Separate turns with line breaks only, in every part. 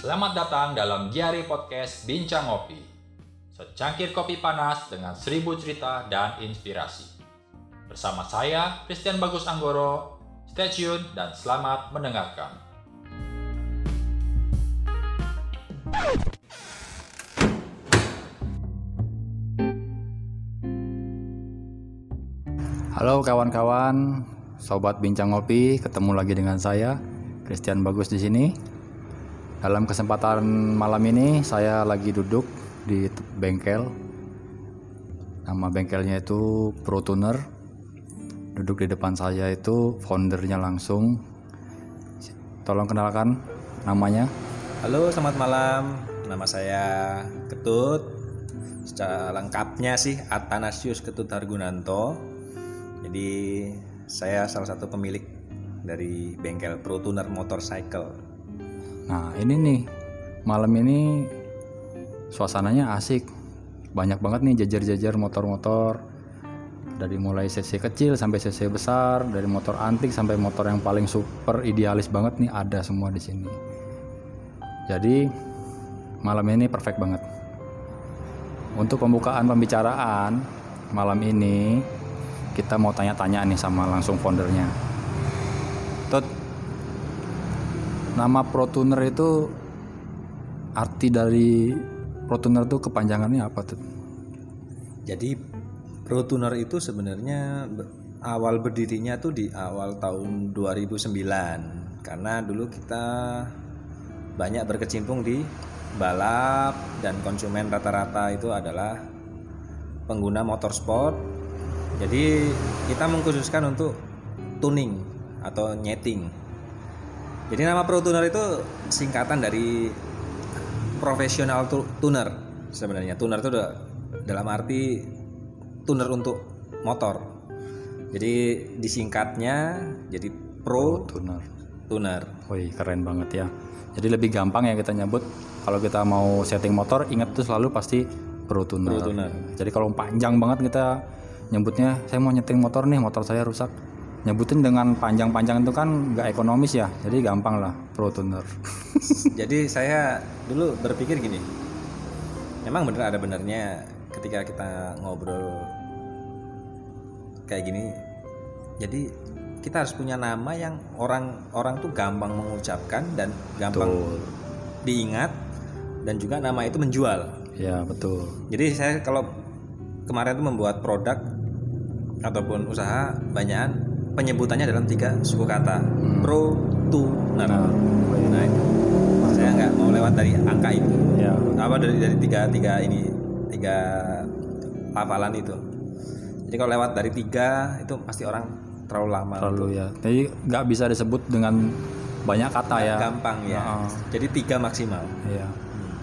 Selamat datang dalam Diary Podcast Bincang Ngopi. Secangkir kopi panas dengan seribu cerita dan inspirasi. Bersama saya, Christian Bagus Anggoro. Stay tune dan selamat mendengarkan.
Halo kawan-kawan, sobat bincang ngopi, ketemu lagi dengan saya, Christian Bagus di sini. Dalam kesempatan malam ini saya lagi duduk di bengkel. Nama bengkelnya itu Pro Tuner. Duduk di depan saya itu foundernya langsung. Tolong kenalkan namanya.
Halo, selamat malam. Nama saya Ketut. Secara lengkapnya sih Athanasius Ketut Hargunanto. Jadi saya salah satu pemilik dari bengkel Pro Tuner Motorcycle.
Nah ini nih malam ini suasananya asik. Banyak banget nih jajar-jajar motor-motor. Dari mulai cc kecil sampai cc besar dari motor antik sampai motor yang paling super idealis banget nih ada semua di sini. Jadi malam ini perfect banget. Untuk pembukaan pembicaraan malam ini kita mau tanya-tanya nih sama langsung foundernya Tut, nama Pro Tuner itu arti dari Pro Tuner itu kepanjangannya apa tuh?
Jadi Pro Tuner itu sebenarnya awal berdirinya tuh di awal tahun 2009 karena dulu kita banyak berkecimpung di balap dan konsumen rata-rata itu adalah pengguna motorsport. Jadi kita mengkhususkan untuk tuning atau nyeting. Jadi nama Pro Tuner itu singkatan dari profesional tu- tuner sebenarnya. Tuner itu udah dalam arti tuner untuk motor. Jadi disingkatnya jadi Pro
Tuner.
Tuner.
Wih keren banget ya. Jadi lebih gampang ya kita nyebut kalau kita mau setting motor ingat tuh selalu pasti Pro Tuner.
Pro Tuner.
Jadi kalau panjang banget kita nyebutnya saya mau nyeting motor nih motor saya rusak nyebutin dengan panjang-panjang itu kan nggak ekonomis ya jadi gampang lah Pro Tuner.
Jadi saya dulu berpikir gini. Memang bener ada benernya ketika kita ngobrol kayak gini. Jadi kita harus punya nama yang orang-orang tuh gampang mengucapkan dan gampang
Betul.
diingat dan juga nama itu menjual.
Ya betul.
Jadi saya kalau kemarin tuh membuat produk ataupun usaha banyakan penyebutannya dalam tiga suku kata pro tuner.
Nah,
Nah, itu. saya nggak mau lewat dari angka itu.
ya
Apa dari dari tiga tiga ini tiga hafalan itu. Jadi kalau lewat dari tiga itu pasti orang terlalu lama.
terlalu ya. Jadi nggak bisa disebut dengan banyak kata ya.
Gampang ya.
Heeh.
Jadi tiga maksimal.
Iya.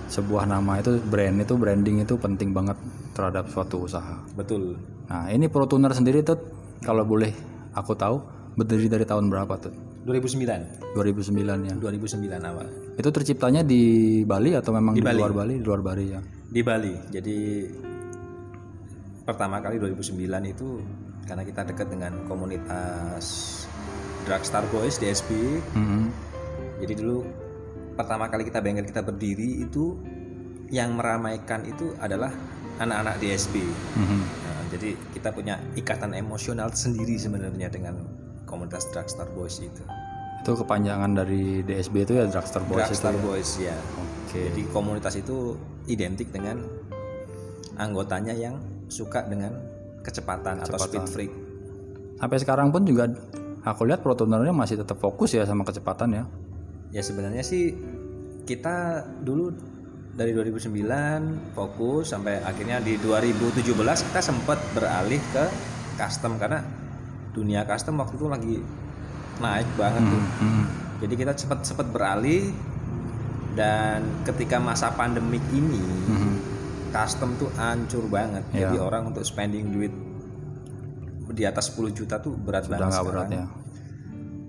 Sebuah nama itu brand itu branding itu penting banget terhadap suatu usaha.
Betul.
Nah ini Pro Tuner sendiri tuh kalau boleh aku tahu berdiri dari tahun berapa tuh?
2009.
2009 ya.
2009 awal.
Itu terciptanya di Bali atau memang di,
Bali.
luar Bali? Di luar Bali ya.
di Bali. Jadi pertama kali 2009 itu karena kita dekat dengan komunitas Dragstar Boys DSB.
Mhm.
Jadi dulu pertama kali kita bengkel kita berdiri itu yang meramaikan itu adalah anak-anak DSB.
Mhm.
Nah, jadi kita punya ikatan emosional sendiri sebenarnya dengan komunitas Dragstar Boys itu.
Itu kepanjangan dari DSB itu ya Dragster Boys itu.
Dragstar
ya?
Boys ya.
Oke.
Jadi komunitas itu identik dengan anggotanya yang suka dengan kecepatan, atau speed freak.
Sampai sekarang pun juga aku lihat Pro Tunernya masih tetap fokus ya sama kecepatan ya.
Ya sebenarnya sih kita dulu dari 2009 fokus sampai akhirnya di 2017 kita sempat beralih ke custom karena dunia custom waktu itu lagi naik banget tuh.
Mhm.
Jadi kita cepat cepat beralih dan ketika masa pandemik ini
Mhm.
custom tuh hancur banget.
Iya.
Jadi orang untuk spending duit di atas 10 juta tuh berat
Udah
banget sekarang.
berat ya.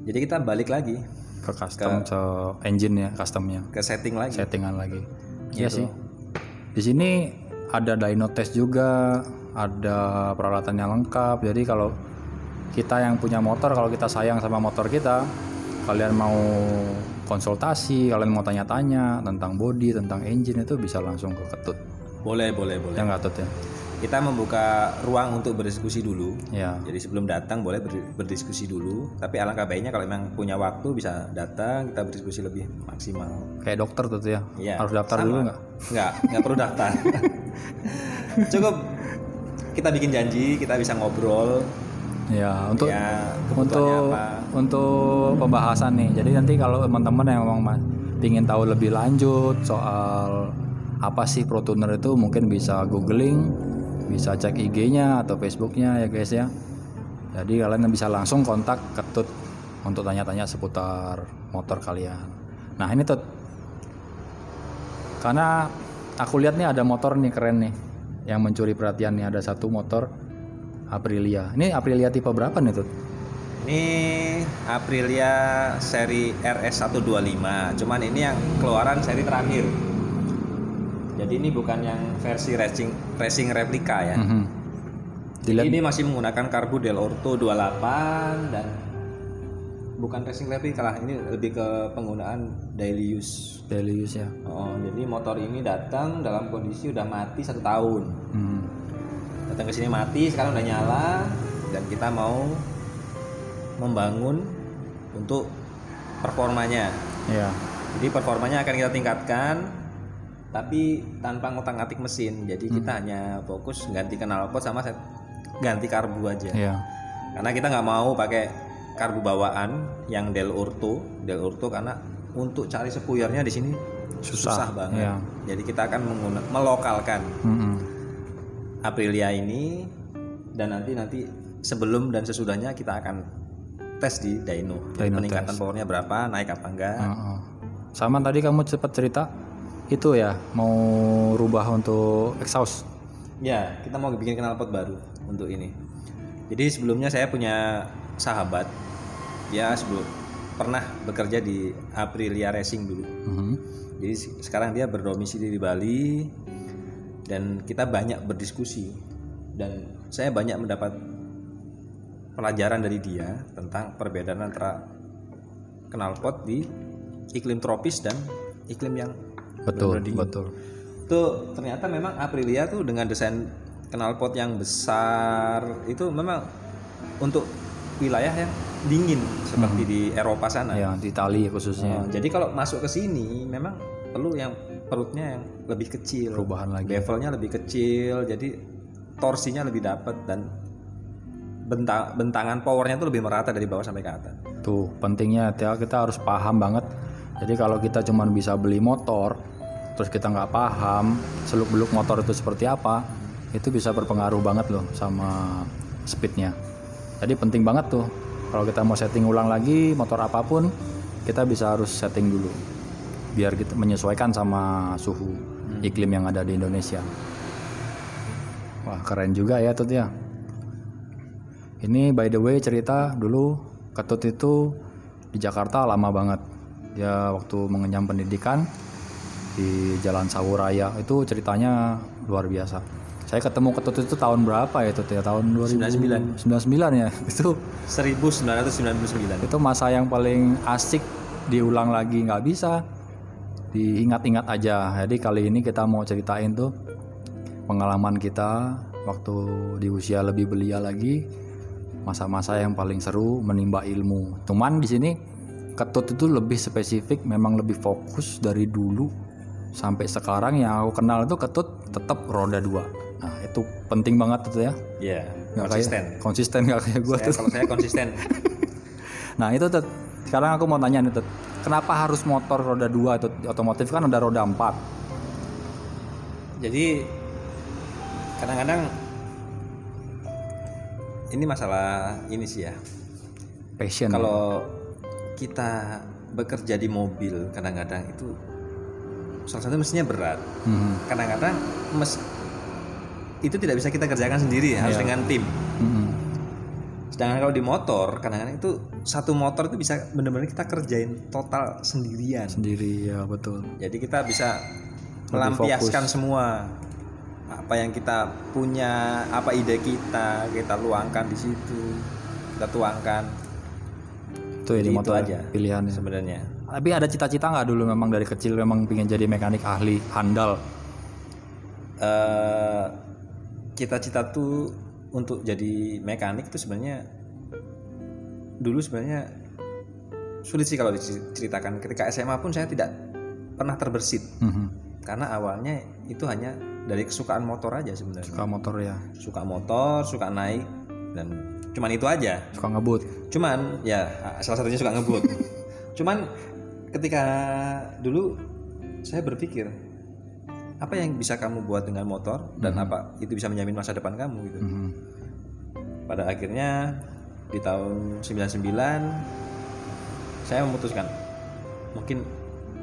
Jadi kita balik lagi
Ke custom ke engine ya customnya.
ke setting lagi.
settingan lagi. Iya
Gitu.
sih. Di sini ada dyno test juga, ada peralatannya lengkap. Jadi kalau kita yang punya motor, kalau kita sayang sama motor kita, kalian mau konsultasi kalian mau tanya-tanya tentang body tentang engine itu bisa langsung ke ketut
Boleh, boleh, boleh.
ya nggak tut ya
Kita membuka ruang untuk berdiskusi dulu.
ya
Jadi sebelum datang boleh ber- berdiskusi dulu. Tapi alangkah baiknya kalau memang punya waktu bisa datang kita berdiskusi lebih maksimal.
kayak dokter tuh ya
Iya.
harus daftar
sama.
dulu nggak
Nggak, nggak perlu daftar. Cukup kita bikin janji, kita bisa ngobrol.
ya untuk
ya,
untuk
apa.
untuk pembahasan nih jadi nanti kalau teman-teman yang memang ma- ingin tahu lebih lanjut soal apa sih Pro Tuner itu mungkin bisa googling bisa cek IG-nya atau Facebook-nya ya guys ya. Jadi kalian bisa langsung kontak ketut untuk tanya-tanya seputar motor kalian. Nah ini tut. Karena aku lihat nih ada motor nih keren nih yang mencuri perhatian nih. Ada satu motor Aprilia. Ini Aprilia tipe berapa nih tut?
Ini Aprilia seri RS125. Cuman ini yang keluaran seri terakhir. Jadi ini bukan yang versi racing racing replika ya.
Mhm. Dilihat
Ini masih menggunakan karbu Del Orto 28 dan bukan racing replika lah. Ini lebih ke penggunaan daily use.
daily use ya.
Oh, jadi motor ini datang dalam kondisi udah mati satu tahun.
Mhm.
Datang ke sini mati, sekarang udah nyala dan kita mau membangun untuk performanya.
Ya.
Jadi performanya akan kita tingkatkan tapi tanpa ngotak-ngatik mesin. Jadi kita hanya fokus ganti knalpot sama set ganti karbu aja.
Ya.
Karena kita nggak mau pakai karbu bawaan yang Del Orto, Del Orto karena untuk cari spuyernya di sini susah, banget.
ya.
Jadi kita akan menggunakan melokalkan
Mhm.
Aprilia ini dan nanti nanti sebelum dan sesudahnya kita akan tes di dyno,
Dyno
peningkatan
test.
powernya berapa, naik apa enggak.
Heeh. Sama tadi kamu cepat cerita itu ya mau rubah untuk exhaust.
Ya, kita mau bikin knalpot baru untuk ini. Jadi sebelumnya saya punya sahabat, dia sebelum pernah bekerja di Aprilia Racing dulu.
Mhm.
Jadi se- sekarang dia berdomisili di Bali dan kita banyak berdiskusi dan saya banyak mendapat pelajaran dari dia tentang perbedaan antara knalpot di iklim tropis dan iklim yang
Betul,
dingin.
betul.
Tuh ternyata memang Aprilia tuh dengan desain knalpot yang besar itu memang untuk wilayah yang dingin seperti di Eropa sana.
Ya, di Itali khususnya.
Oh, jadi kalau masuk ke sini memang perlu yang perutnya yang lebih kecil,
Perubahan lagi.
bevelnya lebih kecil, jadi torsinya lebih dapat dan bentang bentangan powernya tuh lebih merata dari bawah sampai ke atas.
Tuh, pentingnya ya, kita harus paham banget. Jadi kalau kita cuma bisa beli motor, terus kita nggak paham seluk-beluk motor itu seperti apa, itu bisa berpengaruh banget loh sama speednya. Jadi penting banget tuh. Kalau kita mau setting ulang lagi motor apa pun, kita bisa harus setting dulu, biar kita menyesuaikan sama suhu iklim yang ada di Indonesia. Wah keren juga ya Tut ya. Ini by the way cerita dulu Ketut itu di Jakarta lama banget. Dia waktu mengenyam pendidikan di Jalan Sawuraya itu ceritanya luar biasa. Saya ketemu Ketut itu tahun berapa ya Tut ya? Tahun 2099 ya. Itu
1999.
itu masa yang paling asik diulang lagi nggak bisa diingat-ingat aja. Jadi kali ini kita mau ceritain tuh pengalaman kita waktu di usia lebih belia lagi masa-masa yang paling seru menimba ilmu. Cuman di sini ketut itu lebih spesifik, memang lebih fokus dari dulu sampai sekarang yang aku kenal itu ketut tetap roda dua. Nah itu penting banget tuh ya.
Iya, konsisten.
kayak konsisten nggak kayak gue
Saya- kalau saya konsisten.
Nah itu Tet. sekarang aku mau tanya nih Tet. Kenapa harus motor roda dua itu otomotif kan ada roda empat?
Jadi kadang-kadang ini masalah ini sih ya.
Passion.
Kalau kita bekerja di mobil kadang-kadang itu salah satu mestinya berat.
Mhm.
Kadang-kadang mes itu tidak bisa kita kerjakan sendiri harus
Iya.
dengan tim.
Mhm.
Sedangkan kalau di motor kadang-kadang itu satu motor itu bisa benar-benar kita kerjain total sendirian.
Sendiri ya betul.
Jadi kita bisa melampiaskan semua apa yang kita punya, apa ide kita, kita luangkan di situ, kita tuangkan.
itu ya di motor
aja.
pilihannya.
sebenarnya
Tapi ada cita-cita nggak dulu memang dari kecil memang pengen jadi mekanik ahli handal?
eh cita-cita tuh untuk jadi mekanik itu sebenarnya dulu sebenarnya sulit sih kalau diceritakan ketika SMA pun saya tidak pernah terbersit
Mhm.
karena awalnya itu hanya dari kesukaan motor aja sebenarnya
Suka motor ya,
suka motor suka naik dan cuman itu aja
suka ngebut.
cuman ya salah satunya suka ngebut cuman ketika dulu saya berpikir apa yang bisa kamu buat dengan motor dan apa itu bisa menjamin masa depan kamu gitu?
Mhm.
pada akhirnya di tahun 99 saya memutuskan mungkin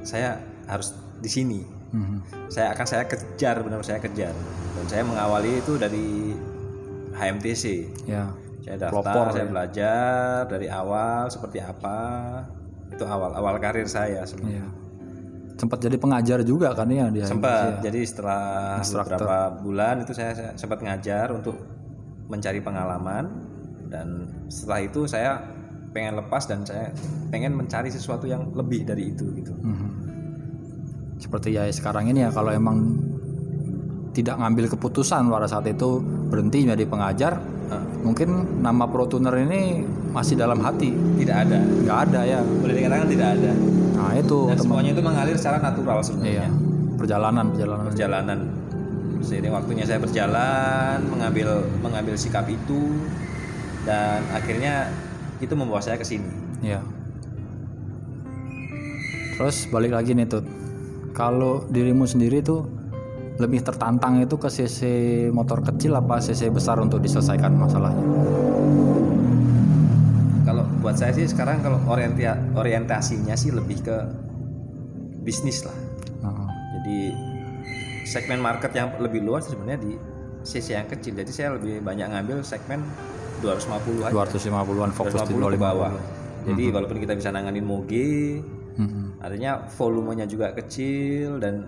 saya harus di sini.
Mhm.
saya akan saya kejar benar saya kejar. Dan saya mengawali itu dari HMTC
Ya,
saya daftar
Pelopor
saya
ya.
belajar dari awal seperti apa itu awal awal karir saya sebenarnya
iya. Sempat jadi pengajar juga kan ya dia.
sempat jadi setelah
Instruktur.
beberapa bulan itu saya, saya sempat ngajar untuk mencari pengalaman dan setelah itu saya pengen lepas dan saya pengen mencari sesuatu yang lebih dari itu gitu
Mhm. Seperti ya sekarang ini ya kalau emang tidak ngambil keputusan pada saat itu berhenti menjadi pengajar, Mungkin nama Pro Tuner ini masih dalam hati.
tidak ada
Nggak ada ya.
boleh dikatakan tidak ada
Nah itu
dan
teman.
semuanya itu mengalir secara natural
Iya.
sebenarnya
Perjalanan perjalanan.
perjalanan seiring waktunya saya berjalan mengambil mengambil sikap itu dan akhirnya itu membawa saya ke sini
Iya. Terus balik lagi nih tuh. Kalau dirimu sendiri tuh lebih tertantang itu ke CC motor kecil apa CC besar untuk diselesaikan masalahnya?
kalau buat saya sih sekarang kalau orientia, orientasinya sih lebih ke bisnis lah
Nah,
jadi segmen market yang lebih luas sebenarnya di CC yang kecil jadi saya lebih banyak ngambil segmen 250 aja
250-an fokus di
250 ke
250.
bawah jadi walaupun kita bisa nanganin moge
Mhm.
artinya volumenya juga kecil dan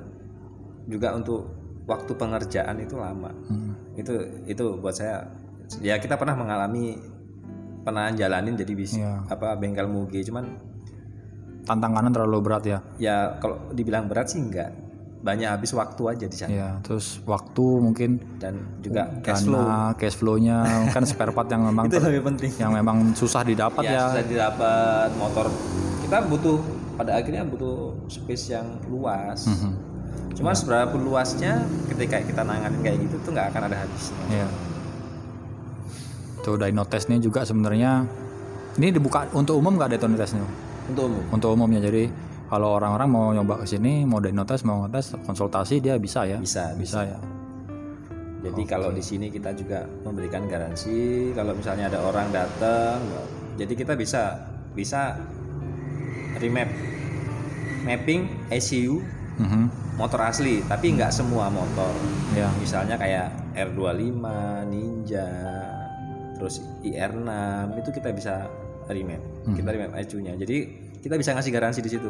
juga untuk waktu pengerjaan itu lama
Mhm.
itu itu buat saya ya kita pernah mengalami pernah jalanin jadi bis
Iya.
apa bengkel moge cuman
Tantangannya terlalu berat ya.
ya kalau dibilang berat sih enggak banyak habis waktu aja di sana
Ya, terus waktu mungkin
dan juga cash flow
dana, cash flow-nya kan spare part yang memang
itu lebih penting
yang memang susah didapat
ya,
ya.
susah didapat motor kita butuh pada akhirnya butuh space yang luas
Mhm.
Cuma seberapa pun luasnya ketika kita nanganin kayak gitu tuh nggak akan ada habisnya.
Iya. Tuh dyno testnya juga sebenarnya ini dibuka untuk umum nggak dyno testnya?
Untuk umum.
Untuk umumnya jadi kalau orang-orang mau nyoba ke sini mau dyno test mau ngetes konsultasi dia bisa ya?
Bisa,
Bisa ya.
Jadi kalau di sini kita juga memberikan garansi kalau misalnya ada orang datang, jadi kita bisa bisa remap mapping ECU
Mhm.
motor asli, tapi nggak semua motor.
Ya.
Misalnya kayak R25, Ninja, terus IR6 itu kita bisa remap. Kita remap ECU-nya. Jadi kita bisa ngasih garansi di situ.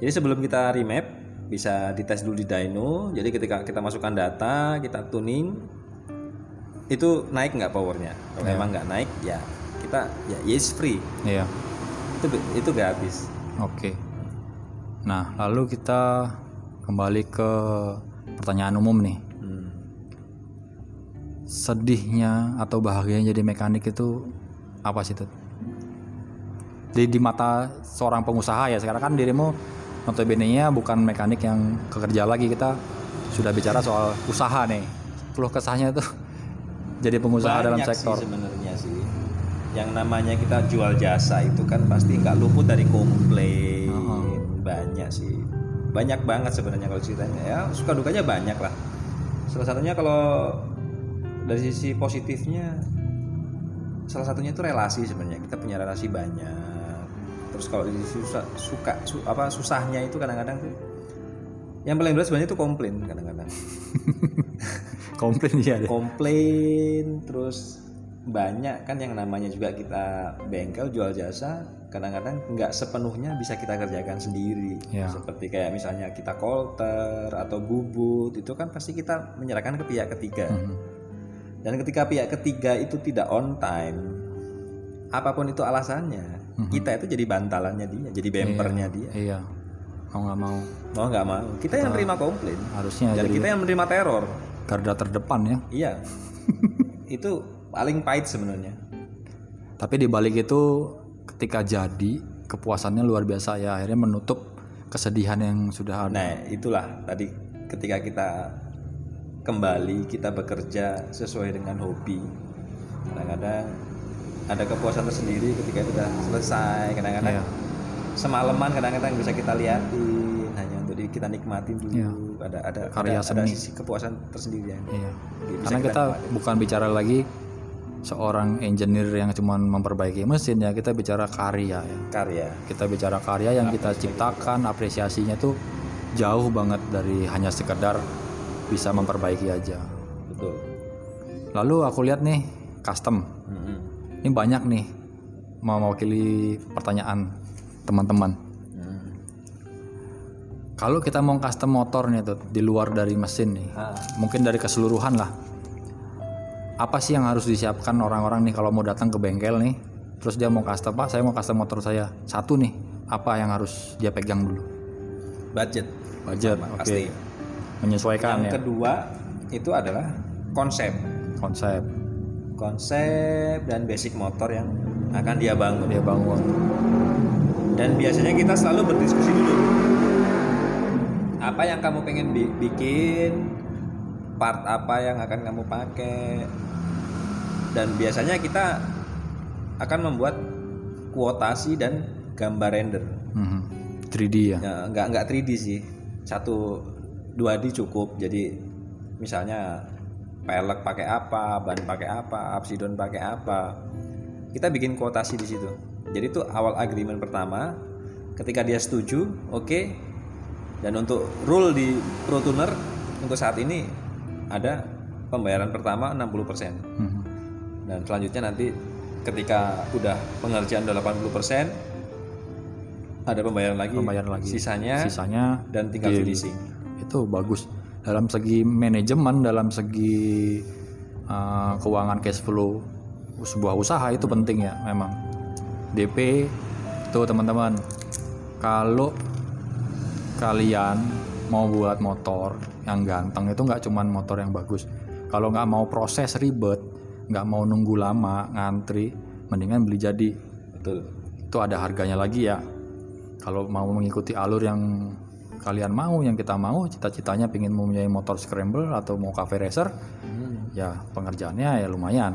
Jadi sebelum kita remap bisa dites dulu di dyno. Jadi ketika kita masukkan data, kita tuning itu naik nggak powernya. Kalau emang nggak naik ya kita ya yes free.
Iya.
Itu itu gratis.
Oke. Nah, lalu kita kembali ke pertanyaan umum nih.
Hmm.
Sedihnya atau bahagianya jadi mekanik itu apa sih tuh? Di, di mata seorang pengusaha ya sekarang kan dirimu notabene-nya bukan mekanik yang kekerja lagi kita sudah bicara soal usaha nih. Keluh kesahnya tuh jadi pengusaha dalam
Banyak
sektor.
sih sebenarnya sih yang namanya kita jual jasa itu kan pasti nggak luput dari komplain banyak sih banyak banget sebenarnya kalau ceritanya ya. Suka dukanya banyak lah. Salah satunya kalau dari sisi positifnya salah satunya itu relasi sebenarnya. Kita punya relasi banyak. Terus kalau susah suka su- apa susahnya itu kadang-kadang tuh yang paling berat sebenarnya itu komplain kadang-kadang.
Komplain ya
komplain terus banyak kan yang namanya juga kita bengkel jual jasa kadang-kadang nggak sepenuhnya bisa kita kerjakan sendiri.
Ya.
seperti kayak misalnya kita kolter atau bubut itu kan pasti kita menyerahkan ke pihak ketiga.
Mhm.
dan ketika pihak ketiga itu tidak on time apa pun itu alasannya kita itu jadi bantalannya dia jadi bempernya dia.
iya. Mau nggak mau.
Mau nggak mau. Kita yang terima komplain.
harusnya
dan
jadi
kita yang menerima teror.
garda terdepan ya.
Iya. Itu paling pahit sebenarnya
tapi di balik itu ketika jadi kepuasannya luar biasa ya akhirnya menutup kesedihan yang sudah ada
nah itulah tadi ketika kita kembali kita bekerja sesuai dengan hobi kadang-kadang ada kepuasan tersendiri ketika itu sudah selesai kadang-kadang
Iya.
semalaman kadang-kadang bisa kita liatin hanya untuk kita nikmatin dulu
Iya.
ada ada
Karya
ada, ada
seni.
sisi kepuasan tersendiri yang bisa
Karena kita
nikmatin.
bukan bicara lagi seorang engineer yang cuma memperbaiki mesin ya, kita bicara karya ya.
karya
Kita bicara karya yang kita ciptakan, apresiasinya tuh jauh banget dari hanya sekedar bisa memperbaiki aja.
betul
Lalu aku lihat nih custom.
Mm-mm.
Ini banyak nih mewakili pertanyaan teman-teman.
Mm.
Kalau kita mau custom motor nih tuh di luar dari mesin nih,
Ah,
mungkin dari keseluruhan lah. Apa sih yang harus disiapkan orang-orang nih kalau mau datang ke bengkel nih, terus dia mau custom pak, saya mau custom motor saya satu nih, apa yang harus dia pegang dulu?
budget.
Budget, oke.
pasti.
Menyesuaikan
yang
ya.
kedua itu adalah konsep.
Konsep.
Konsep dan basic motor yang akan dia bangun.
Dia bangun.
dan biasanya kita selalu berdiskusi dulu. Apa yang kamu pengen bi- bikin part apa yang akan kamu pakai. Dan biasanya kita akan membuat kuotasi dan gambar render.
Mhm. 3D ya.
ya, nggak nggak 3D sih. Satu 2D cukup. Jadi misalnya pelek pakai apa ban pakai apa absidon pakai apa. Kita bikin kuotasi di situ. Jadi itu awal agreement pertama. Ketika dia setuju oke. Dan untuk rule di Pro Tuner untuk saat ini ada pembayaran pertama 60%
Mhm.
dan selanjutnya nanti ketika udah pengerjaan udah 80% ada pembayaran lagi,
Pembayaran lagi.
sisanya
Sisanya
dan tinggal
deal.
finishing
itu bagus dalam segi manajemen dalam segi uh, keuangan cash flow sebuah usaha itu penting ya memang DP itu teman-teman kalau kalian mau buat motor yang ganteng itu nggak cuman motor yang bagus. Kalau nggak mau proses ribet nggak mau nunggu lama ngantri mendingan beli jadi.
Betul.
Itu ada harganya lagi ya. Kalau mau mengikuti alur yang kalian mau yang kita mau cita-citanya pengen mempunyai motor scramble atau mau cafe racer ya pengerjaannya ya lumayan.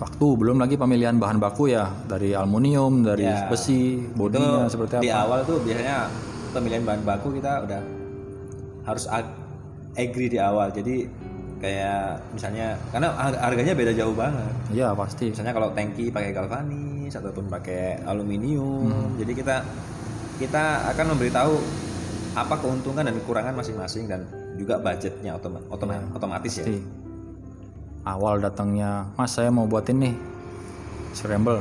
Waktu belum lagi pemilihan bahan baku ya. Dari aluminium dari
Ya.
besi bodinya seperti apa.
di awal tuh biasanya pemilihan bahan baku kita udah harus ag- agree di awal. Jadi kayak misalnya karena har- harganya beda jauh banget.
Iya pasti.
Misalnya kalau tangki pakai galvanis ataupun pakai aluminium
Hmm.
jadi kita kita akan memberitahu apa keuntungan dan kekurangan masing-masing dan juga budgetnya otoma- otoma- otomatis ya.
pasti. Awal datangnya mas saya mau buatin nih scramble.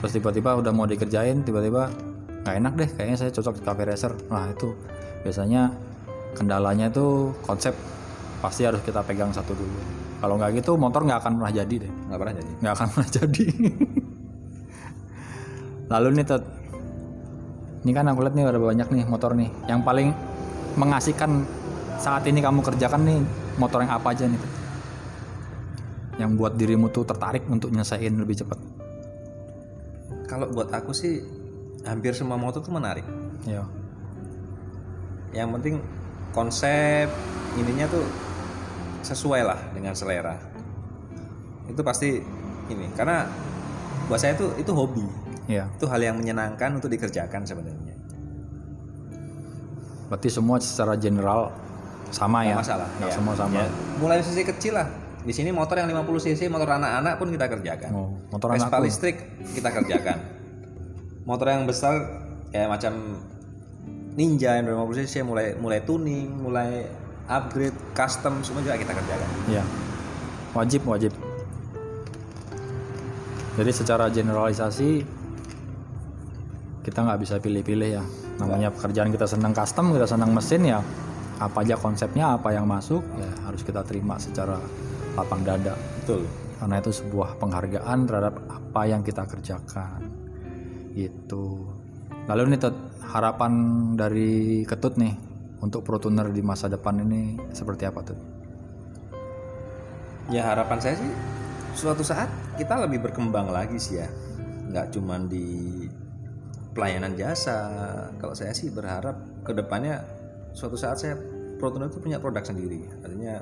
Terus tiba-tiba udah mau dikerjain tiba-tiba nggak enak deh kayaknya saya cocok di cafe racer. Nah itu biasanya kendalanya itu konsep pasti harus kita pegang satu dulu. Kalau nggak gitu motor nggak akan pernah jadi deh.
Nggak pernah jadi.
Nggak akan pernah jadi. Lalu nih Tet. ini kan aku lihat nih ada banyak nih motor nih. Yang paling mengasihkan saat ini kamu kerjakan nih motor yang apa aja nih Tet? yang buat dirimu tuh tertarik untuk nyelesain lebih cepat.
Kalau buat aku sih hampir semua motor tuh menarik.
Ya
yang penting konsep ininya tuh sesuai lah dengan selera. Itu pasti ini karena buat saya tuh itu hobi.
Ya
itu hal yang menyenangkan untuk dikerjakan sebenarnya.
Berarti semua secara general sama ya?
Nggak masalah.
Nggak
ya.
semua sama.
Ya, mulai dari sisi kecil lah. Di sini motor yang 50 cc motor anak-anak pun kita kerjakan.
Oh, motor
Vespa
anakku.
listrik kita kerjakan. Motor yang besar kayak macam Ninja yang 50 cc mulai mulai tuning mulai upgrade custom semua juga kita kerjakan.
Ya wajib wajib. Jadi secara generalisasi kita nggak bisa pilih-pilih ya. Namanya pekerjaan kita senang custom kita senang mesin ya apa aja konsepnya apa yang masuk ya harus kita terima secara lapang dada.
Betul.
Karena itu sebuah penghargaan terhadap apa yang kita kerjakan. Gitu lalu nih Tut, harapan dari ketut nih untuk ProTuner di masa depan ini seperti apa tuh
Ya harapan saya sih suatu saat kita lebih berkembang lagi sih ya. Nggak cuman di pelayanan jasa. Kalau saya sih berharap ke depannya suatu saat saya Proton itu punya produk sendiri. Artinya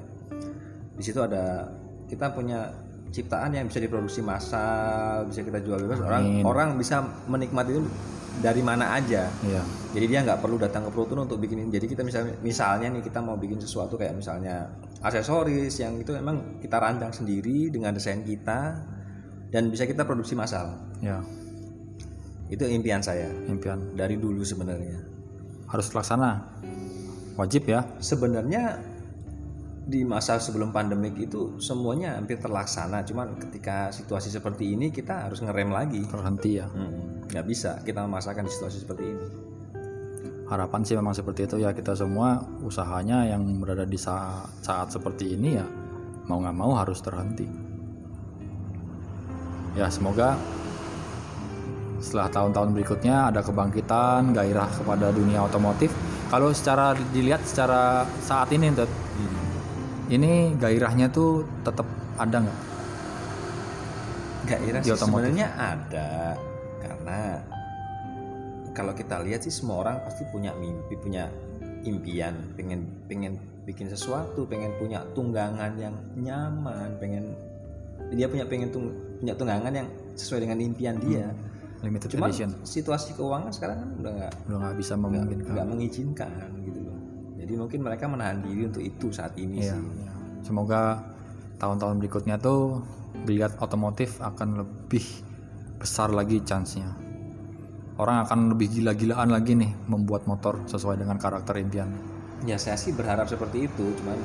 di situ ada kita punya ciptaan yang bisa diproduksi massal, bisa kita jual bebas. Orang orang bisa menikmati itu dari mana aja.
Iya
Jadi dia nggak perlu datang ke Proton untuk bikinin. Jadi kita misalnya misalnya nih kita mau bikin sesuatu kayak misalnya aksesoris yang itu memang kita rancang sendiri dengan desain kita dan bisa kita produksi massal.
ya
Itu impian saya
impian
dari dulu sebenarnya.
harus terlaksana wajib ya
Sebenarnya di masa sebelum pandemik itu semuanya hampir terlaksana. Cuman ketika situasi seperti ini kita harus ngerem lagi.
terhenti ya
Hmm, nggak bisa kita memaksakan di situasi seperti ini.
harapan sih memang seperti itu ya kita semua usahanya yang berada di saat, saat seperti ini ya mau nggak mau harus terhenti ya semoga setelah tahun-tahun berikutnya ada kebangkitan gairah kepada dunia otomotif kalau secara dilihat secara saat ini ini gairahnya tuh tetap ada nggak?
Gairah sih sebenarnya ada karena kalau kita lihat sih semua orang pasti punya mimpi, punya impian, pengen pengen bikin sesuatu, pengen punya tunggangan yang nyaman, pengen dia punya pengen tung, punya tunggangan yang sesuai dengan impian dia.
limited
Cuman
edition.
situasi keuangan sekarang kan udah nggak
udah nggak bisa memungkinkan.
nggak mengizinkan gitu. Jadi mungkin mereka menahan diri untuk itu saat ini
Iya,
sih.
iya. Semoga tahun-tahun berikutnya tuh dilihat otomotif akan lebih besar lagi chance-nya. Orang akan lebih gila-gilaan lagi nih membuat motor sesuai dengan karakter impian.
Ya saya sih berharap seperti itu, cuman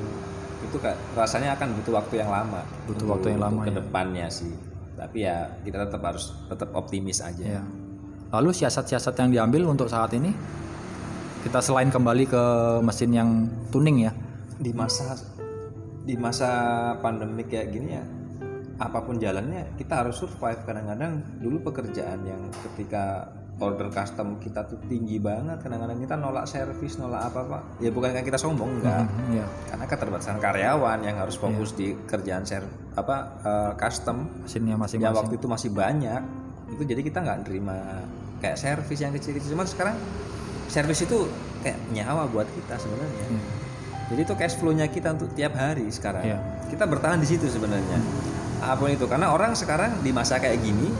itu kayak rasanya akan butuh waktu yang lama.
Butuh
untuk-
waktu yang lama,
ke
ya.
depannya sih. Tapi ya kita tetap harus tetap optimis aja.
Ya. Lalu siasat-siasat yang diambil untuk saat ini kita selain kembali ke mesin yang tuning ya.
Di masa di masa pandemi kayak gini ya, apa pun jalannya kita harus survive. Kadang-kadang dulu pekerjaan yang ketika order custom kita tuh tinggi banget, kadang-kadang kita nolak servis, nolak apa-apa. Ya bukan kan kita sombong enggak.
Hmm, ya.
Karena keterbatasan karyawan yang harus fokus
Iya.
di kerjaan ser apa eh, custom
Mesinnya
yang
masing-masing.
waktu itu masih banyak itu jadi kita nggak terima kayak servis yang kecil-kecil cuman sekarang servis itu kayak nyawa buat kita sebenarnya
Hmm.
jadi itu cash flow-nya kita untuk tiap hari sekarang
Iya.
kita bertahan di situ sebenarnya apa pun itu karena orang sekarang di masa kayak gini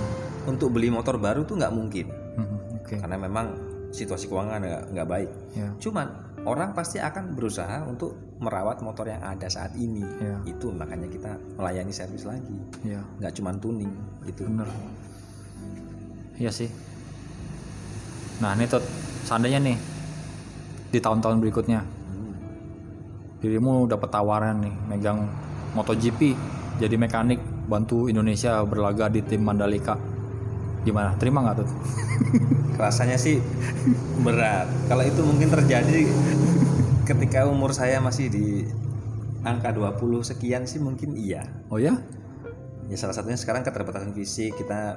untuk beli motor baru tuh nggak mungkin
Hmm, Oke.
karena memang situasi keuangan nggak baik
Ya.
cuman orang pasti akan berusaha untuk merawat motor yang ada saat ini
Iya.
itu makanya kita melayani servis lagi
Ya.
nggak cuman tuning gitu
Bener. Iya sih. Nah ini tuh seandainya nih di tahun-tahun berikutnya dirimu dapat tawaran nih megang MotoGP jadi mekanik bantu Indonesia berlaga di tim Mandalika. Gimana? Terima nggak tuh
rasanya sih berat. Kalau itu mungkin terjadi ketika umur saya masih di angka 20 sekian sih mungkin iya.
Oh ya?
Ya salah satunya sekarang keterbatasan fisik kita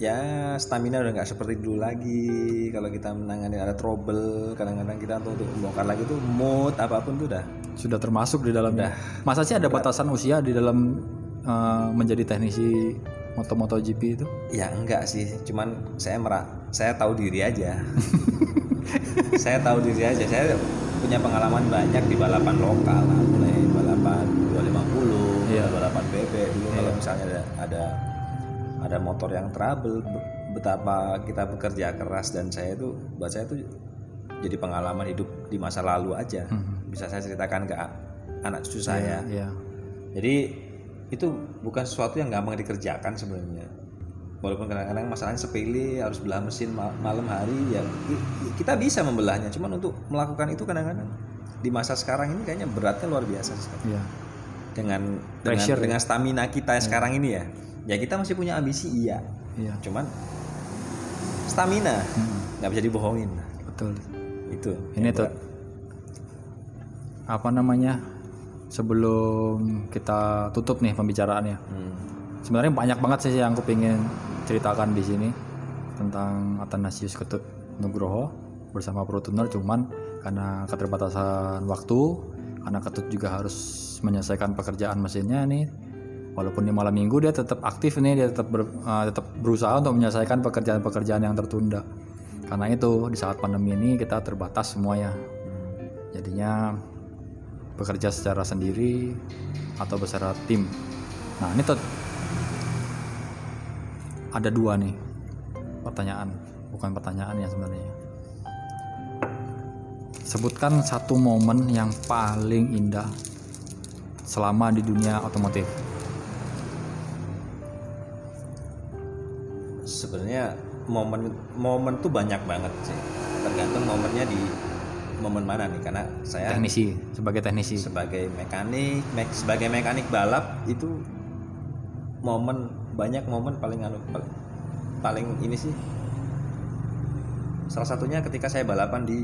ya stamina udah nggak seperti dulu lagi. Kalau kita menangani ada trouble kadang-kadang kita untuk, untuk membongkar lagi tuh mood apa pun tuh udah.
Sudah termasuk di dalamnya. Masa sih ada batasan usia di dalam eh, menjadi teknisi moto MotoGP itu?
Ya enggak sih. Cuman saya merah saya tahu diri aja. Saya tahu diri aja. Saya punya pengalaman banyak di balapan lokal mulai balapan 250
Iya.
balapan BB dulu kalau misalnya ada ada ada motor yang trouble be- betapa kita bekerja keras dan saya itu buat saya itu jadi pengalaman hidup di masa lalu aja
Mhm.
bisa saya ceritakan ke anak cucu saya
Iya.
jadi itu bukan sesuatu yang gampang dikerjakan sebenarnya. Walaupun kadang-kadang masalahnya sepele harus belah mesin ma- malam hari ya kita bisa membelahnya. Cuman untuk melakukan itu kadang-kadang di masa sekarang ini kayaknya beratnya luar biasa sekali.
Iya.
Dengan dengan,
Pressure ya?
dengan stamina kita sekarang ini ya. Ya kita masih punya ambisi iya.
Iya.
Cuman stamina
Hmm,
nggak bisa dibohongin.
betul.
Itu.
Ini tuh apa namanya sebelum kita tutup nih pembicaraannya.
Hmm.
Sebenarnya banyak banget sih yang aku pengen ceritakan di sini tentang Athanasius Ketut Nugroho bersama Protuner cuman karena keterbatasan waktu karena Ketut juga harus menyelesaikan pekerjaan mesinnya nih walaupun di malam minggu dia tetap aktif nih dia tetap ber- eh, tetap berusaha untuk menyelesaikan pekerjaan-pekerjaan yang tertunda. Karena itu di saat pandemi ini kita terbatas semuanya. Jadinya bekerja secara sendiri atau bersama tim. Nah ini Tut, ada dua nih pertanyaan. Bukan pertanyaan ya sebenarnya. Sebutkan satu momen yang paling indah selama di dunia otomotif
sebenarnya momen momen tuh banyak banget sih. Tergantung momennya di momen mana nih karena saya
teknisi sebagai teknisi.
Sebagai mekanik mek- sebagai mekanik balap itu momen banyak momen paling anu paling, paling ini sih. Salah satunya ketika saya balapan di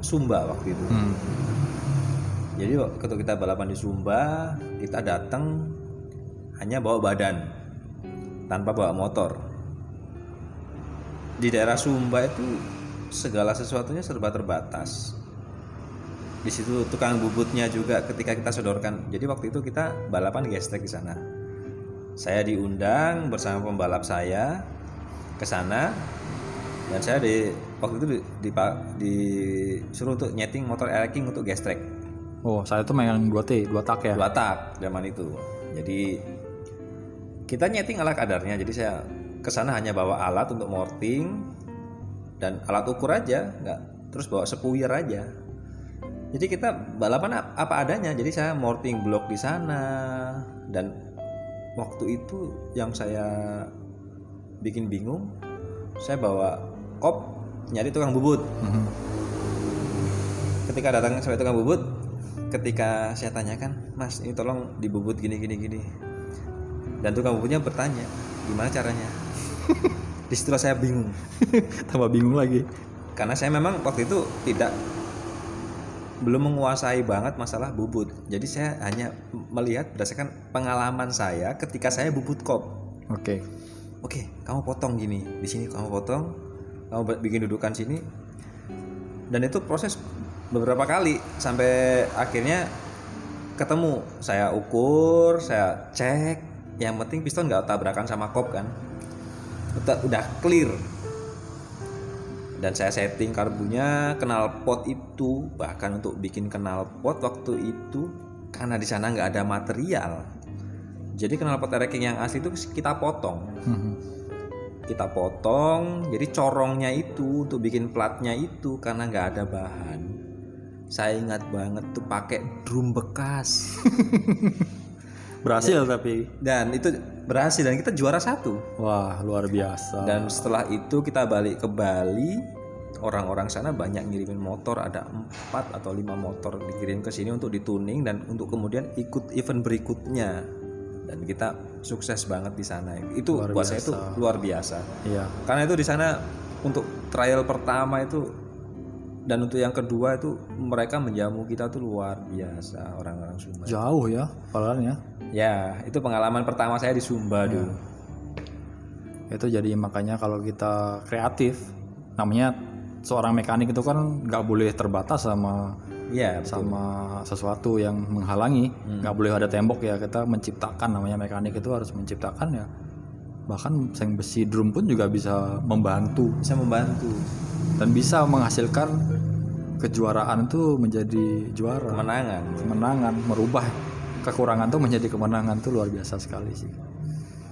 Sumba waktu itu.
Hmm,
jadi waktu kita balapan di Sumba kita datang hanya bawa badan tanpa bawa motor di daerah Sumba itu segala sesuatunya serba terbatas. Di situ tukang bubutnya juga ketika kita sodorkan. Jadi waktu itu kita balapan gestek di sana. Saya diundang bersama pembalap saya ke sana dan saya di waktu itu di, di- disuruh untuk nyeting motor racing untuk gestrek
oh saya tuh megang 2T dua tak ya?
Dua tak zaman itu. Jadi kita nyeting ala kadarnya. Jadi saya ke sana hanya bawa alat untuk morting dan alat ukur aja nggak. Terus bawa sepuyer aja. Jadi kita balapan ap- apa adanya. Jadi saya morting blok di sana. Dan waktu itu yang saya bikin bingung saya bawa kop nyari tukang bubut.
Mhm.
ketika datang sampai tukang bubut ketika saya tanyakan mas ini tolong dibubut gini gini gini. Dan tukang bubutnya bertanya gimana caranya di situlah saya bingung.
Tambah bingung lagi.
Karena saya memang waktu itu tidak belum menguasai banget masalah bubut. Jadi saya hanya melihat berdasarkan pengalaman saya ketika saya bubut kop.
Oke.
Oke kamu potong gini. Di sini kamu potong kamu bikin dudukan sini. Dan itu proses beberapa kali sampai akhirnya ketemu. Saya ukur saya cek. Yang penting piston nggak tabrakan sama kop kan udah, udah clear. Dan saya setting karbunya kenal pot itu bahkan untuk bikin kenal pot waktu itu karena di sana nggak ada material. Jadi kenal pot racking yang asli itu kita potong.
Mhm.
kita potong jadi corongnya itu untuk bikin platnya itu karena nggak ada bahan. Saya ingat banget tuh pakai drum bekas
berhasil tapi.
Dan itu berhasil dan kita juara satu.
Wah luar biasa.
Dan setelah itu kita balik ke Bali. Orang-orang sana banyak ngirimin motor ada empat atau lima motor dikirim ke sini untuk dituning dan untuk kemudian ikut event berikutnya. Dan kita sukses banget di sana. Itu
Luar
buat saya itu luar biasa.
Iya.
Karena itu di sana untuk trial pertama itu dan untuk yang kedua itu mereka menjamu kita tuh luar biasa orang-orang Sumba.
jauh ya padahal ya
Ya, itu pengalaman pertama saya di Sumba dulu.
itu jadi makanya kalau kita kreatif namanya seorang mekanik itu kan nggak boleh terbatas sama
betul.
sama sesuatu yang menghalangi. Nggak boleh ada tembok ya kita menciptakan namanya mekanik itu harus menciptakan ya. Bahkan seng besi drum pun juga bisa membantu.
Bisa membantu.
Dan bisa menghasilkan kejuaraan itu menjadi juara.
Kemenangan.
kemenangan merubah kekurangan tuh menjadi kemenangan tuh luar biasa sekali sih.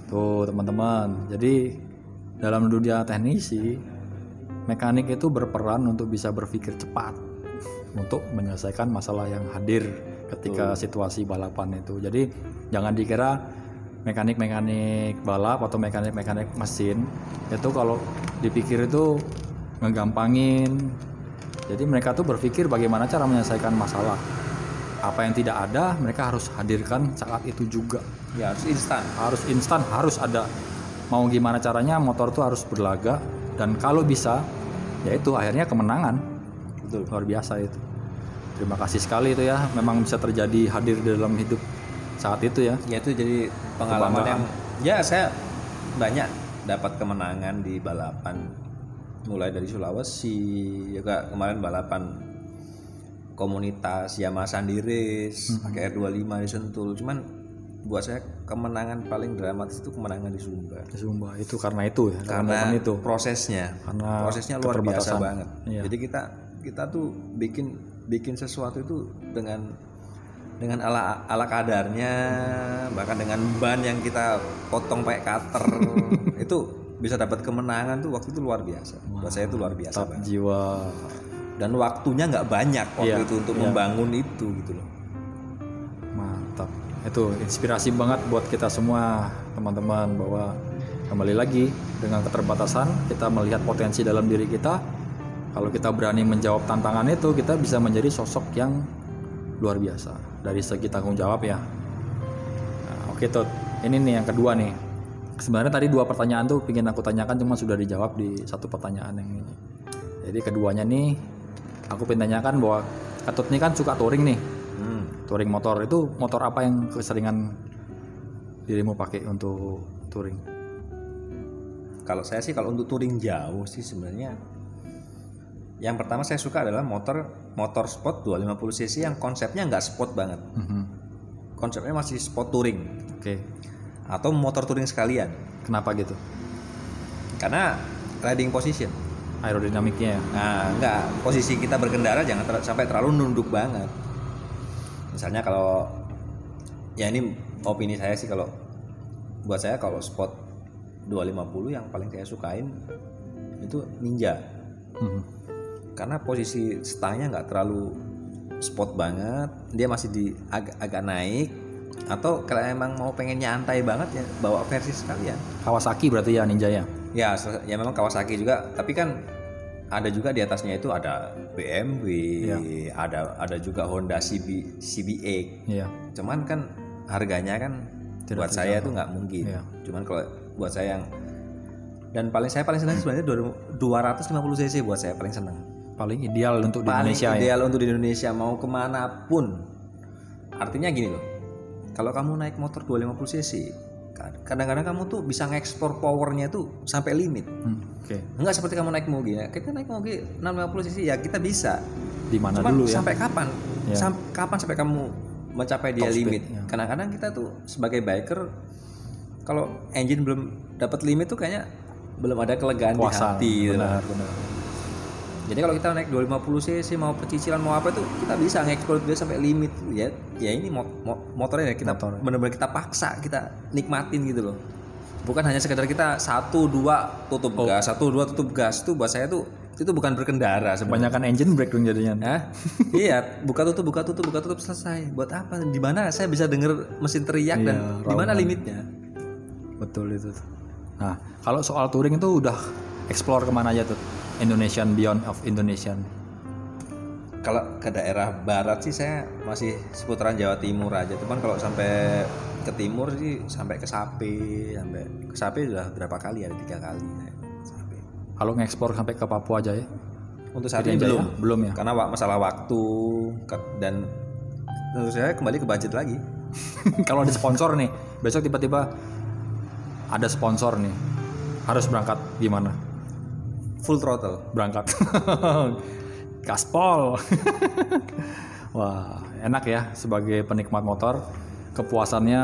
Tuh teman-teman. Jadi dalam dunia teknisi mekanik itu berperan untuk bisa berpikir cepat untuk menyelesaikan masalah yang hadir ketika situasi balapan itu. Jadi jangan dikira mekanik-mekanik balap atau mekanik-mekanik mesin itu kalau dipikir itu ngegampangin. Jadi mereka tuh berpikir bagaimana cara menyelesaikan masalah apa yang tidak ada mereka harus hadirkan saat itu juga.
Ya, harus instan.
harus instan harus ada. Mau gimana caranya motor tuh harus berlaga. Dan kalau bisa yaitu akhirnya kemenangan.
Betul.
luar biasa itu. Terima kasih sekali itu ya. Memang bisa terjadi hadir di dalam hidup saat itu ya.
Ya itu jadi pengalaman
Kebanggaan.
yang ya saya banyak dapat kemenangan di balapan. Mulai dari Sulawesi juga kemarin balapan komunitas Yamaha Sandiris pakai R25 di Sentul. Cuman buat saya kemenangan paling dramatis itu kemenangan di Sumba.
Sumba itu karena itu ya karena,
karena
itu.
prosesnya.
Karena
prosesnya luar biasa banget.
Iya.
jadi kita kita tuh bikin bikin sesuatu itu dengan dengan ala ala kadarnya bahkan dengan ban yang kita potong pakai cutter. Itu bisa dapat kemenangan tuh waktu itu luar biasa. Buat saya itu luar biasa
jiwa
dan waktunya nggak banyak waktu
Iya,
itu untuk
iya.
membangun itu gitu loh.
Mantap. Itu inspirasi banget buat kita semua teman-teman bahwa kembali lagi dengan keterbatasan kita melihat potensi dalam diri kita. Kalau kita berani menjawab tantangan itu kita bisa menjadi sosok yang luar biasa. Dari segi tanggung jawab ya. Nah, oke tuh ini nih yang kedua nih. Sebenarnya tadi dua pertanyaan tuh pingin aku tanyakan cuma sudah dijawab di satu pertanyaan yang ini. Jadi keduanya nih aku pengen tanyakan bahwa Ketut ini kan suka touring nih
Hmm.
touring motor itu motor apa yang keseringan dirimu pakai untuk touring
Kalau saya sih kalau untuk touring jauh sih sebenarnya yang pertama saya suka adalah motor motor sport 250 cc yang konsepnya nggak sport banget.
Mhm.
Konsepnya masih sport touring
oke
atau motor touring sekalian.
kenapa gitu
Karena riding position.
Aerodinamiknya ya
Nah, enggak posisi kita berkendara jangan ter- sampai terlalu nunduk banget. Misalnya kalau ya ini opini saya sih kalau buat saya kalau sport 250 yang paling saya sukain itu Ninja.
Mhm.
karena posisi stangnya nggak terlalu spot banget dia masih di agak, agak naik atau kalau emang mau pengen nyantai banget ya bawa versi sekalian
Kawasaki berarti ya Ninja ya
ya ya memang Kawasaki juga tapi kan ada juga di atasnya itu ada BMW
Iya.
ada ada juga Honda CB CBX
iya
cuman kan harganya kan
Tidak
buat saya itu nggak mungkin.
Iya.
cuman kalau buat saya yang dan paling saya paling senang sebenarnya 250 cc buat saya paling senang.
Paling ideal untuk di
paling
Indonesia ya?
ideal untuk di Indonesia mau ke mana pun. Artinya gini loh kalau kamu naik motor 250 cc kadang-kadang kamu tuh bisa ngekspor powernya tuh sampai limit.
Hmm, oke.
Enggak seperti kamu naik moge ya. Kita naik moge 650 cc ya kita bisa.
Di mana
Cuman
dulu ya?
sampai kapan?
Ya.
Sam- kapan sampai kamu mencapai dia
Top
limit?
ya.
kadang-kadang kita tuh sebagai biker kalau engine belum dapat limit tuh kayaknya belum ada kelegaan
puasa.
di hati gitu.
Benar benar
Jadi kalau kita naik 250 cc mau pecicilan mau apa itu kita bisa nge-explore dia sampai limit ya. Ya ini mo- mo- motornya ya kita
Motor.
benar-benar kita paksa kita nikmatin gitu loh. Bukan hanya sekedar kita satu dua tutup
Oh.
gas satu dua tutup gas tuh buat saya tuh itu bukan berkendara sebenarnya.
kebanyakan engine brake dong jadinya
Hah? iya, buka tutup buka tutup buka tutup selesai. Buat apa? Di mana saya bisa denger mesin teriak dan
Iya,
di mana limitnya?
betul itu nah kalau soal touring itu udah explore ke mana aja tuh Indonesian beyond of Indonesian
Kalau ke daerah barat sih saya masih seputaran Jawa Timur aja. Cuman kalau sampai ke timur sih sampai ke Sape, sampai ke Sape sudah berapa kali ada tiga kali. saya
kalau ngekspor sampai ke Papua aja ya
Untuk saat ini belum,
Jaya? belum ya
karena masalah waktu dan tentu saya kembali ke budget lagi.
kalau ada sponsor nih besok tiba-tiba ada sponsor nih harus berangkat gimana
Full throttle.
berangkat. Gaspol. Wah enak ya sebagai penikmat motor. Kepuasannya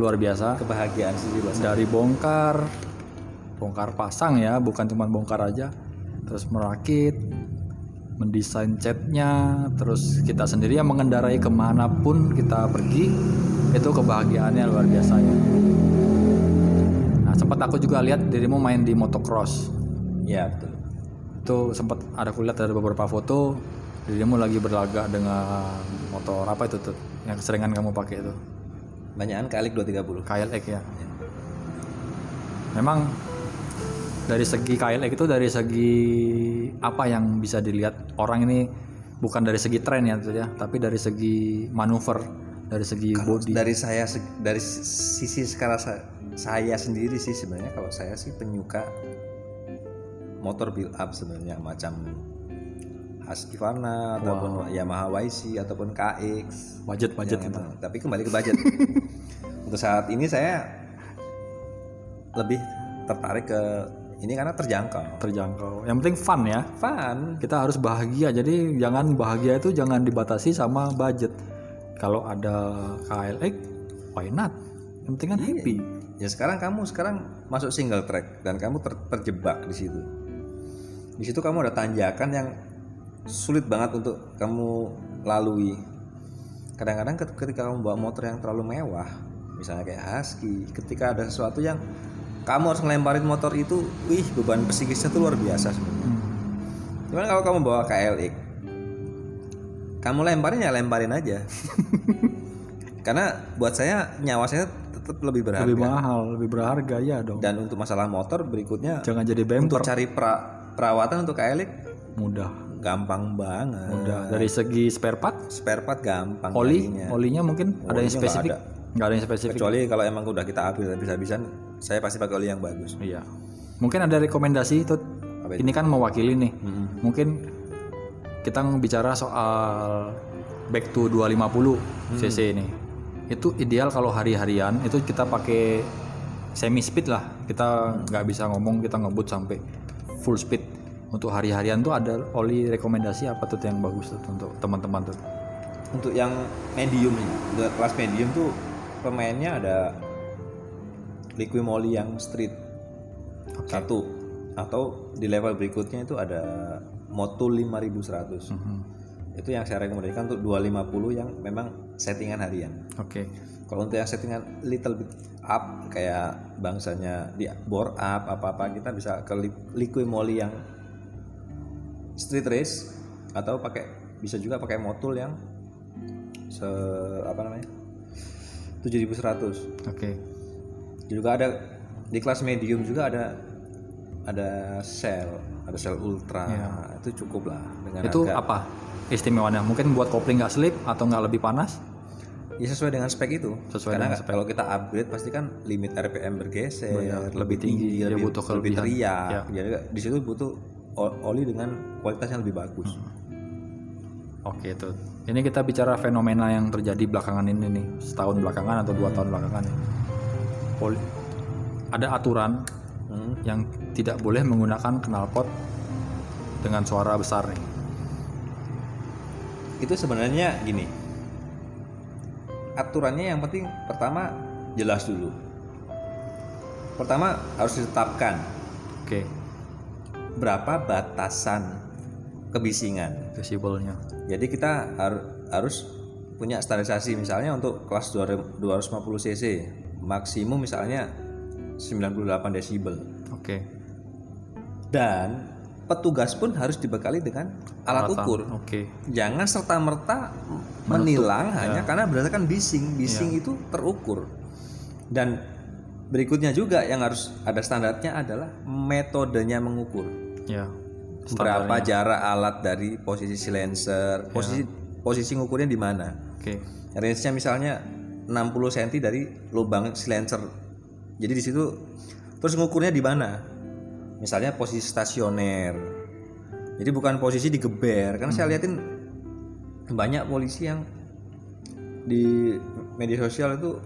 luar biasa.
Kebahagiaan sih
dari bongkar bongkar pasang ya bukan cuma bongkar aja. Terus merakit mendesain catnya terus kita sendiri yang mengendarai ke mana pun kita pergi itu kebahagiaannya luar biasa ya nah sempat aku juga lihat dirimu main di motocross
Ya betul.
itu sempat ada kulihat ada beberapa foto dirimu lagi berlaga dengan motor apa itu tuh yang keseringan kamu pakai itu
Banyakan kalik 230.
KLX ya memang dari segi KLX itu dari segi apa yang bisa dilihat orang ini bukan dari segi tren ya tuh ya tapi dari segi manuver dari segi body
Dari saya dari sisi sekarang sa- saya sendiri sih sebenarnya kalau saya sih penyuka motor build up sebenarnya macam Husqvarna ataupun Yamaha YC ataupun KX
budget budget
yang
itu.
Emang- tapi kembali ke budget. Untuk saat ini saya lebih tertarik ke ini karena terjangkau.
Terjangkau. Yang penting fun ya.
Fun.
Kita harus bahagia. Jadi jangan bahagia itu jangan dibatasi sama budget. Kalau ada KLX why not? Yang penting kan happy.
Ya sekarang kamu sekarang masuk single track dan kamu ter- terjebak di situ di situ kamu ada tanjakan yang sulit banget untuk kamu lalui. Kadang-kadang ket- ketika kamu bawa motor yang terlalu mewah misalnya kayak Husky ketika ada sesuatu yang kamu harus ngelemparin motor itu wih beban psikisnya tuh luar biasa sebenarnya.
Hmm.
cuman kalau kamu bawa KLX kamu lemparin ya lemparin aja. Karena buat saya nyawa saya tetap lebih berharga.
Lebih mahal lebih berharga ya dong.
Dan untuk masalah motor berikutnya
jangan jadi
untuk
bemper.
cari pra- perawatan untuk KLX
mudah.
Gampang banget.
Mudah. Dari segi spare part?
Spare part gampang
oli?
kayaknya.
olinya mungkin ada yang
Olinya nggak
spesifik?
ada.
nggak ada yang spesifik?
Kecuali kalau emang udah kita habis habis-habisan saya pasti pakai oli yang bagus.
Iya. Mungkin ada rekomendasi itu? Ini kan mewakili nih.
Mm-mm.
mungkin kita bicara soal back to 250 cc ini. Itu ideal kalau hari-harian itu kita pakai semi speed lah. Kita nggak bisa ngomong kita ngebut sampai full speed. Untuk hari-harian tuh ada oli rekomendasi apa tuh yang bagus tuh untuk teman-teman tuh?
Untuk yang medium untuk kelas medium tuh pemainnya ada Liquimoli yang street satu. Atau di level berikutnya itu ada Moto 5100
Mhm.
itu yang saya rekomendasikan untuk 250 yang memang settingan harian.
Oke
kalau untuk yang settingan little bit up kayak bangsanya di bore up apa-apa kita bisa ke li- Liquimoli yang street race atau pakai bisa juga pakai motul yang se apa namanya 7100
oke.
Juga ada di kelas medium juga ada ada sel ada sel ultra. Itu cukup lah dengan
itu
harga.
apa istimewanya mungkin buat kopling nggak slip atau nggak lebih panas
ya sesuai dengan spek itu
Sesuai
karena
dengan spek.
kalau kita upgrade pasti kan limit RPM bergeser
Banyak, lebih tinggi, dia
lebih,
butuh
lebih
kelebihan.
teriak
Ya.
jadi di situ butuh oli dengan kualitas yang lebih bagus
Hmm. Oke itu. Ini kita bicara fenomena yang terjadi belakangan ini nih, setahun belakangan atau dua tahun belakangan ini. Poli- ada aturan
Hmm.
yang tidak boleh menggunakan knalpot dengan suara besar nih.
itu sebenarnya gini aturannya yang penting pertama jelas dulu. Pertama harus ditetapkan.
Oke,
berapa batasan kebisingan?
Desibelnya.
jadi kita har- harus punya standarisasi misalnya untuk kelas 250 cc maksimum misalnya 98 desibel.
Oke.
dan petugas pun harus dibekali dengan alat
Peralatan.
ukur
Oke.
jangan serta merta menilang
ya.
hanya karena berdasarkan bising bising itu terukur dan berikutnya juga yang harus ada standarnya adalah metodenya mengukur
Ya.
berapa jarak alat dari posisi silencer posisi posisi ngukurnya di mana
Oke.
range-nya misalnya 60 cm dari lubang silencer jadi di situ terus ngukurnya di mana misalnya posisi stasioner. Jadi bukan posisi digeber karena saya liatin banyak polisi yang di media sosial itu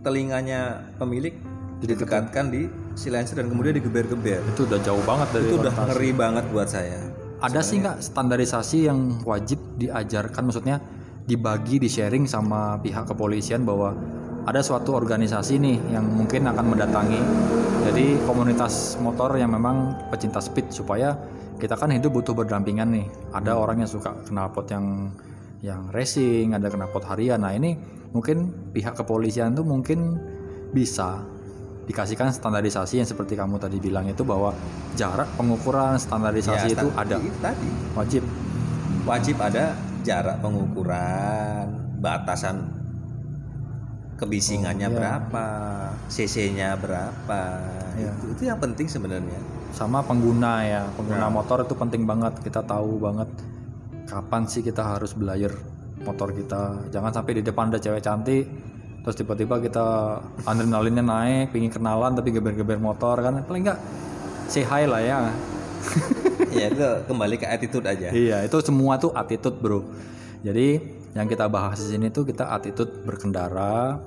telinganya pemilik didekatkan di silencer dan kemudian digeber-geber.
Itu udah jauh banget dari
itu udah ngeri banget buat saya
Ada sih nggak standarisasi yang wajib diajarkan, maksudnya dibagi, di sharing sama pihak kepolisian bahwa ada suatu organisasi nih yang mungkin akan mendatangi, jadi komunitas motor yang memang pecinta speed supaya kita kan hidup butuh berdampingan nih. Ada orang yang suka knalpot yang yang racing, ada knalpot harian. Nah ini mungkin pihak kepolisian tuh mungkin bisa dikasihkan standarisasi yang seperti kamu tadi bilang itu bahwa jarak pengukuran standarisasi
Ya,
itu ada
tadi
wajib
wajib ada jarak pengukuran, batasan kebisingannya
Oh, iya.
berapa, cc-nya berapa.
Iya.
Itu, itu yang penting sebenarnya.
sama pengguna ya pengguna
Ya.
motor itu penting banget kita tahu banget kapan sih kita harus belajar motor kita jangan sampai di depan ada cewek cantik terus tiba-tiba kita adrenalinnya naik pingin kenalan tapi geber-geber motor kan paling enggak say hi lah ya
ya itu kembali ke attitude aja
Iya, itu semua tuh attitude, Bro. Jadi yang kita bahas di sini tuh kita attitude berkendara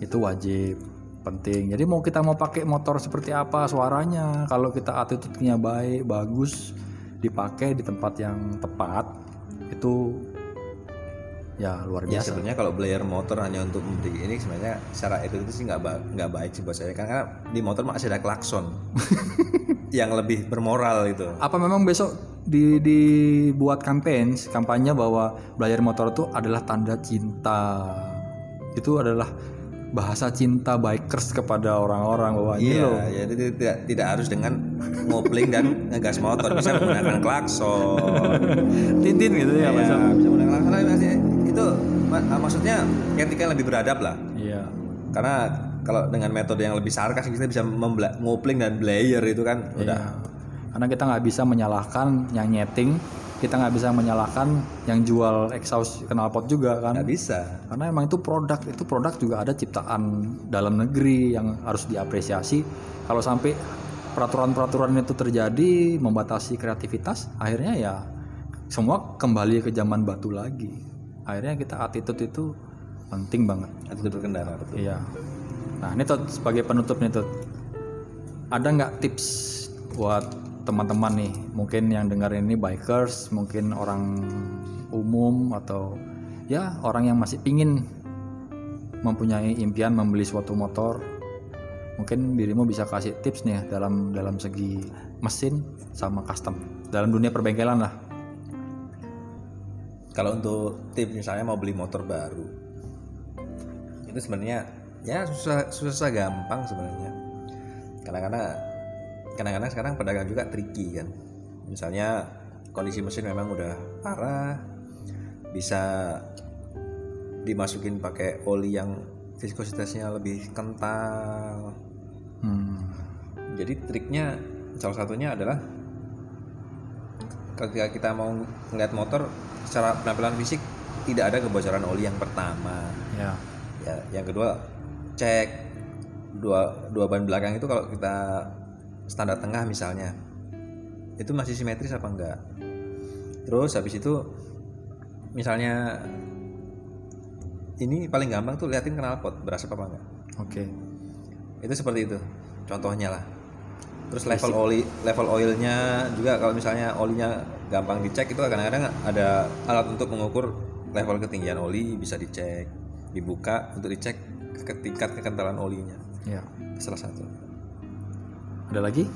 itu wajib penting. Jadi mau kita mau pakai motor seperti apa suaranya, kalau kita attitude-nya baik, bagus, dipakai di tempat yang tepat, itu ya luar
Ya
biasa.
sebenarnya kalau belajar motor hanya untuk membeli ini sebenarnya secara itu itu sih nggak ba- nggak baik sih buat saya karena di motor masih ada klakson yang lebih bermoral itu.
Apa memang besok di dibuat campaign kampanye bahwa belajar motor itu adalah tanda cinta. Itu adalah bahasa cinta bikers kepada orang-orang bahwa ini
Iya,
loh
ya itu tidak tidak harus dengan ngopling dan ngegas motor bisa menggunakan klakson.
Tintin gitu ya.
Ya, bisa menggunakan klakson itu ma- maksudnya etika yang lebih beradab lah.
Iya.
Karena kalau dengan metode yang lebih sarkas kita bisa ngopling dan blayer itu kan udah
Iya. Karena kita nggak bisa menyalahkan yang nyeting, kita nggak bisa menyalahkan yang jual exhaust knalpot juga kan.
nggak bisa.
Karena emang itu produk, itu produk juga ada ciptaan dalam negeri yang harus diapresiasi. Kalau sampai peraturan-peraturan itu terjadi membatasi kreativitas, akhirnya ya semua kembali ke zaman batu lagi. Akhirnya kita attitude itu penting banget.
Attitude berkendara betul.
Iya. Nah ini Tot, sebagai penutup nih Tot. Ada nggak tips buat teman-teman nih, mungkin yang dengar ini bikers, mungkin orang umum atau ya orang yang masih pingin mempunyai impian membeli suatu motor, mungkin dirimu bisa kasih tips nih dalam dalam segi mesin sama custom dalam dunia perbengkelan lah.
Kalau untuk tips misalnya mau beli motor baru, itu sebenarnya ya susah susah gampang sebenarnya. Kadang-kadang kadang-kadang sekarang pedagang juga tricky kan. Misalnya kondisi mesin memang udah parah, bisa dimasukin pakai oli yang viskositasnya lebih kental.
Hmm.
Jadi triknya salah satunya adalah ketika kita mau ngeliat motor secara penampilan fisik tidak ada kebocoran oli yang pertama.
Ya.
Ya, yang kedua cek dua dua ban belakang itu kalau kita standar tengah misalnya itu masih simetris apa enggak. Terus habis itu misalnya ini paling gampang tuh liatin knalpot berasap apa enggak.
Oke.
Itu seperti itu contohnya lah. Terus level oli level oilnya juga kalau misalnya olinya gampang dicek itu kadang-kadang ada alat untuk mengukur level ketinggian oli bisa dicek, dibuka untuk dicek ke tingkat kekentalan olinya.
Ya.
Salah satu.
Ada lagi?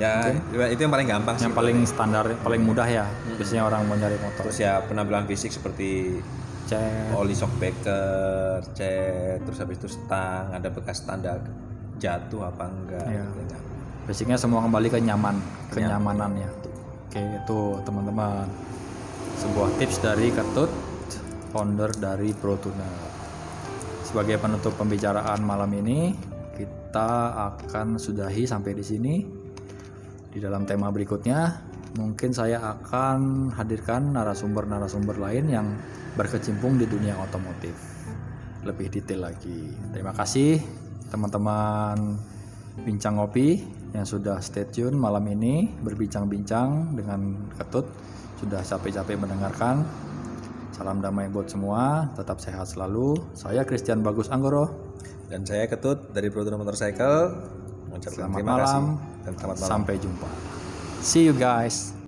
Ya, itu yang paling gampang sih.
yang paling standar paling mudah ya biasanya orang mau nyari motor
Terus ya penampilan fisik seperti
cek
oli shock breaker, cek, terus habis itu stang, ada bekas tanda jatuh apa enggak.
Iya.
gitu kan.
Basicnya semua kembali ke nyaman kenyamanan ya. Oke itu teman-teman. Sebuah tips dari Ketut founder dari Pro Tuner sebagai penutup pembicaraan malam ini kita akan sudahi sampai di sini. Di dalam tema berikutnya mungkin saya akan hadirkan narasumber-narasumber lain yang berkecimpung di dunia otomotif. Lebih detail lagi. Terima kasih teman-teman. Bincang ngopi yang sudah stay tune malam ini berbincang-bincang dengan Ketut sudah capek-capek mendengarkan. Salam damai buat semua tetap sehat selalu. Saya Christian Bagus Anggoro.
Dan saya Ketut dari Pro Tuner Motorcycle. Mengucapkan
selamat
terima
malam.
kasih dan selamat malam.
sampai jumpa. See you guys